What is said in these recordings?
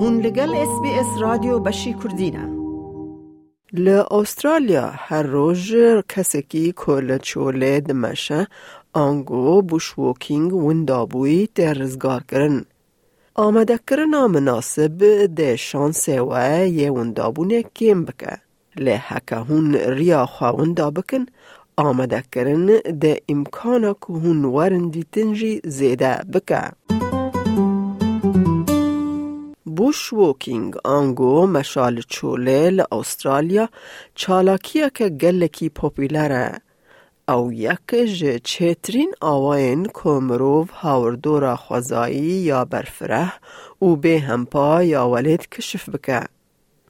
هون لگل اس بی اس رادیو بشی کردینه ل استرالیا هر روز کسکی کل چوله دمشه آنگو بوش ووکینگ وندابوی درزگار کرن. آمده کرنا مناسب ده شانس و یه وندابونه کم بکه. لی حکه هون ریا خواوندا بکن آمده کرن ده امکانا که هون ورندی تنجی زیده بکه. بوش ووکینگ آنگو مشال چوله لآسترالیا چالاکیه که گلکی پوپیلره او یک جه چترین آوائن که مروف هاوردو را خوزایی یا برفره او به همپا یا ولید کشف بکه.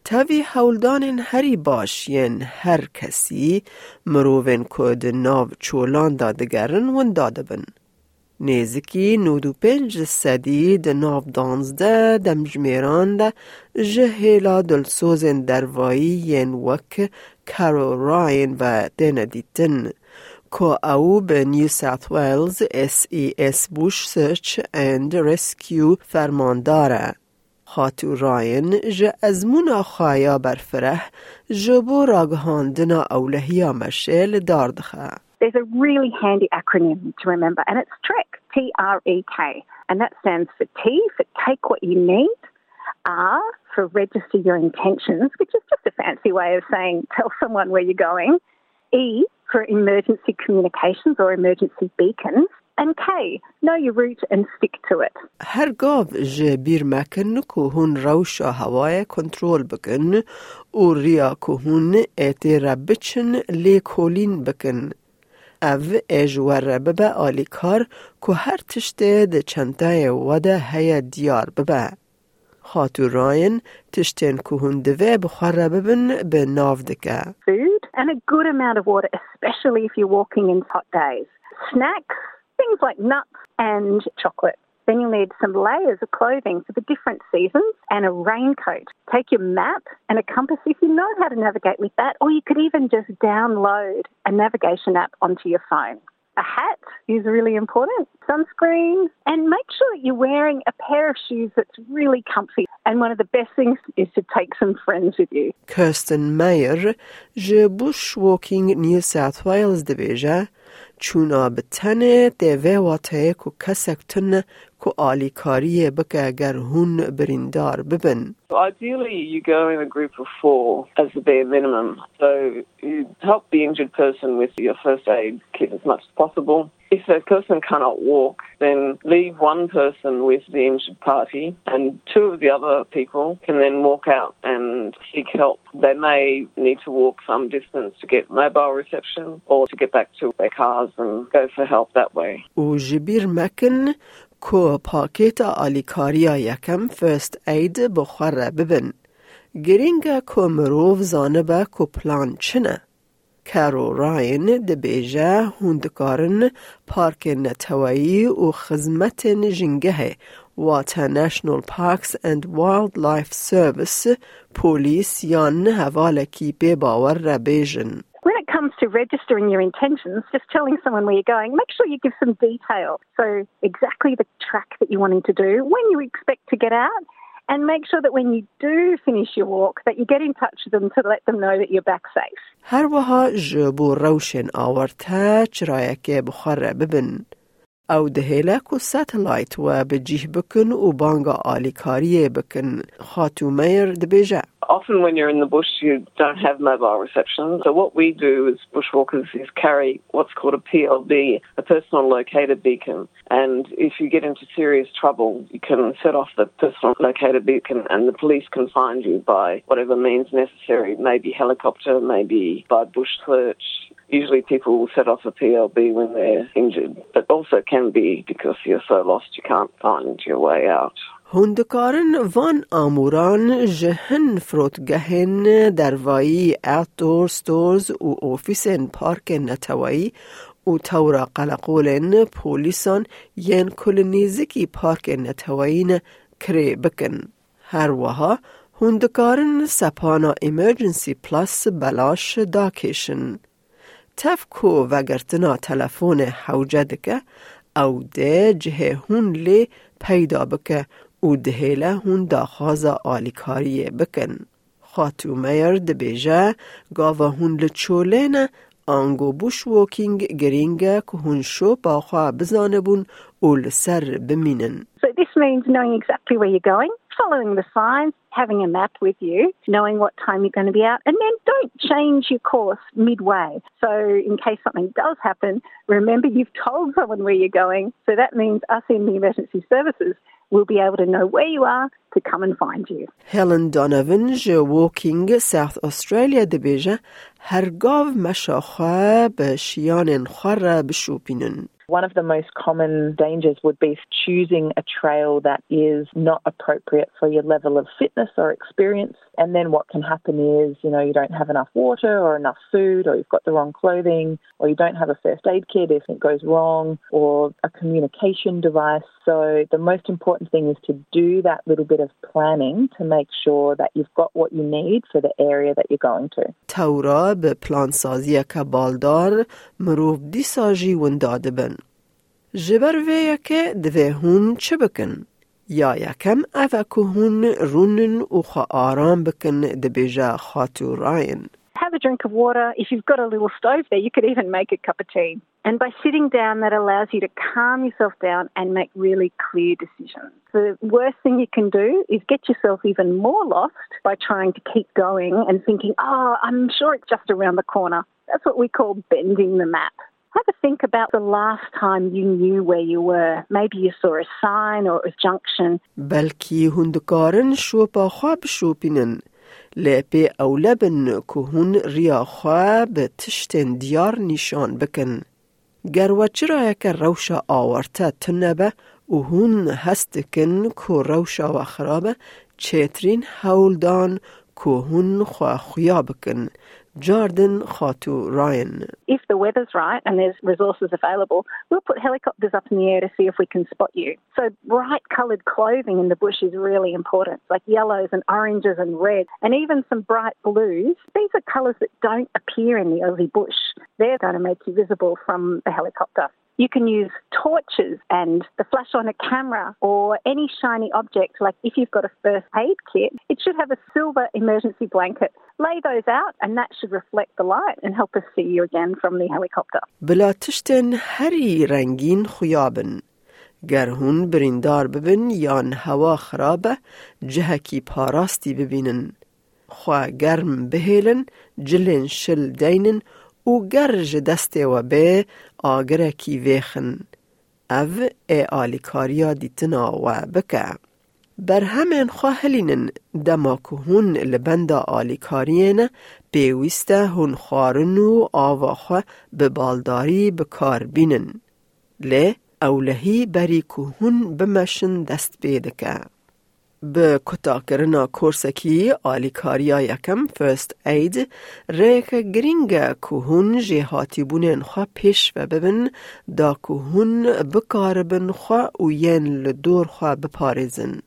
تاوی حولدان هری باش ین هر کسی مروف کد ناو چولان دادگرن ون دادبن نیزکی نودو پنج سدی ده ناف دانزده دم جمیران ده جهیلا دلسوزن دروائی ین وک کارو راین و دینا دیتن. که او به نیو ساتھ ویلز اس ای اس بوش سرچ اند رسکیو فرمانداره. خاتو راین جه از مون آخایا بر فره جه بو راگهان دنا There's a really handy acronym to remember and it's TREC. T R E K. And that stands for T for take what you need, R for register your intentions, which is just a fancy way of saying tell someone where you're going, E for emergency communications or emergency beacons, and K, know your route and stick to it. هرگاو جه بیر مکن که هون روشا هوای کنترول بکن و ریا که هون ایتی ربچن لی کولین بکن. او اجوار ببه آلی کار که هر تشته ده چنتای وده هیا دیار ببه. خاتو راین تشتین که هون دوه بخوره ببن به ناو دکه. Food and a good amount of water, especially if you're walking in hot days. Snacks, things like nuts and chocolate. Then you'll need some layers of clothing for the different seasons and a raincoat. Take your map and a compass if you know how to navigate with that, or you could even just download a navigation app onto your phone. A hat is really important, sunscreen, and make sure that you're wearing a pair of shoes that's really comfy. And one of the best things is to take some friends with you. Kirsten Mayer, je bushwalking New South Wales division. چونا به تنه دیوه واته که کسک تنه که آلیکاریه بکه اگر هون بریندار ببن. Ideally, you go in a group of four as the bare minimum. So you help the injured person with your first aid kit as much as possible. If that person cannot walk, then leave one person with the injured party, and two of the other people can then walk out and seek help. They may need to walk some distance to get mobile reception or to get back to their cars and go for help that way. و جبیر مکن که پاکیت آلیکاریا یکم فرست اید بخوره ببن. گرینگ که مروف زانه به که پلان چنه. کارو راین ده بیجه هندکارن پارک نتوایی و خزمت جنگه واتا ناشنال پارکس اند وایلد لایف سرویس پولیس یا نه حوالکی به باور را بیجن. When it comes to registering your intentions, just telling someone where you're going, make sure you give some detail. So, exactly the track that you're wanting to do, when you expect to get out, and make sure that when you do finish your walk, that you get in touch with them to let them know that you're back safe. هر وها جبو روشن آورتا چرایک بخوره ببن. او دهیلک و ساتلایت و بجیه بکن و بانگا آلیکاریه بکن خاتو میر دبیجه. Often when you're in the bush, you don't have mobile reception. So what we do as bushwalkers is carry what's called a PLB, a personal locator beacon. And if you get into serious trouble, you can set off the personal locator beacon and the police can find you by whatever means necessary. Maybe helicopter, maybe by bush search. Usually people will set off a PLB when they're injured, but also can be because you're so lost you can't find your way out. هندکارن وان آموران جهن فروتگهن دروایی outdoor stores و اوفیسن پارک نتوایی و تورا قلقولن پولیسان ین کل نیزکی پارک نتوایین کری بکن. هر وها هندکارن سپانا ایمرجنسی پلاس بلاش داکیشن. تفکو وگرتنا تلفون حوجه دکه او ده جه هون لی پیدا بکه و دهیله هون داخوازا آلیکاریه بکن. خاتو میر دبیجه گاوه هون لچولین آنگو بوش ووکینگ گرینگه که هون شو باخوا بزانه بون و لسر بمینن. So this means knowing exactly where you're going, following the signs, having a map with you, knowing what time you're going to be out, and then don't change your course midway. So in case something does happen, remember you've told someone where you're going. So that means us in the emergency services will be able to know where you are to come and find you. هلن دونوون جه ووکینگ ساوث استرالیا دبیجه هرگاو مشاخه به شیان خور بشوپینن. One of the most common dangers would be choosing a trail that is not appropriate for your level of fitness or experience. And then what can happen is, you know, you don't have enough water or enough food, or you've got the wrong clothing, or you don't have a first aid kit if it goes wrong, or a communication device. So the most important thing is to do that little bit of planning to make sure that you've got what you need for the area that you're going to. تورا به پلان سازی که بالدار مروف دی ساجی ونداده بن. جبر ویه که دوه هون چه بکن؟ یا یکم اوه که هون رونن و خوا آرام بکن دبیجه خاتو راین. Have a drink of water. If you've got a little stove there, you could even make a cup of tea. And by sitting down, that allows you to calm yourself down and make really clear decisions. The worst thing you can do is get yourself even more lost by trying to keep going and thinking, oh, I'm sure it's just around the corner. That's what we call bending the map. Have a think about the last time you knew where you were. Maybe you saw a sign or a junction. بلکی هندکارن شوپا خواب شوپینن. لیپی اوله بن که هون ریا خواه به تشتن دیار نشان بکن. گرو چرا که روشا آورته تنبه و هون هستکن که روشا و خرابه چترین هولدان که هون خواه خویا بکن. Jordan Khatu Ryan. If the weather's right and there's resources available, we'll put helicopters up in the air to see if we can spot you. So bright coloured clothing in the bush is really important, like yellows and oranges and reds, and even some bright blues. These are colours that don't appear in the Aussie bush. They're going to make you visible from the helicopter. You can use torches and the flash on a camera or any shiny object. Like if you've got a first aid kit, it should have a silver emergency blanket. Lay those out, and that should reflect the light and help us see you again from the helicopter. بلا تشتن هری رنگین خویابن. گر هون بریندار ببن یان هوا خرابه جهکی پاراستی ببینن. خواه گرم بهیلن جلن شل دینن و گرج دست و به آگره کی ویخن. او ای آلیکاریا دیتنا و بکه. بر همین خواهلینن دما که هون لبندا آلیکارین پیوسته هون خارن و آواخوا به بالداری بکار بینن. لی اولهی بری که هون بمشن دست بیدکه. به کتاکرنا کورسکی آلیکاریا یکم فرست اید ریک گرینگ که هون جهاتی بونین خواه پیش و ببن دا که هون بکاربن خواه و ین لدور خواه بپارزن.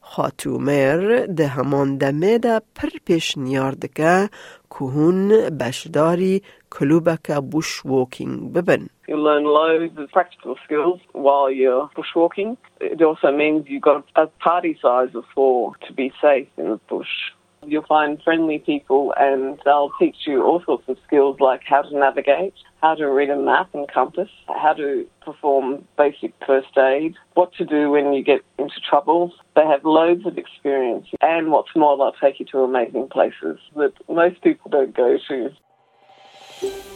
خاتو میر ده همان دمه ده پر پیش نیاردکه که هون بشداری کلوبک بوش ووکینگ ببن. You'll learn loads of practical skills while you're bushwalking. It also means you've got a party size of four to be safe in the bush. You'll find friendly people and they'll teach you all sorts of skills like how to navigate, how to read a map and compass, how to perform basic first aid, what to do when you get into trouble. They have loads of experience and what's more, they'll take you to amazing places that most people don't go to.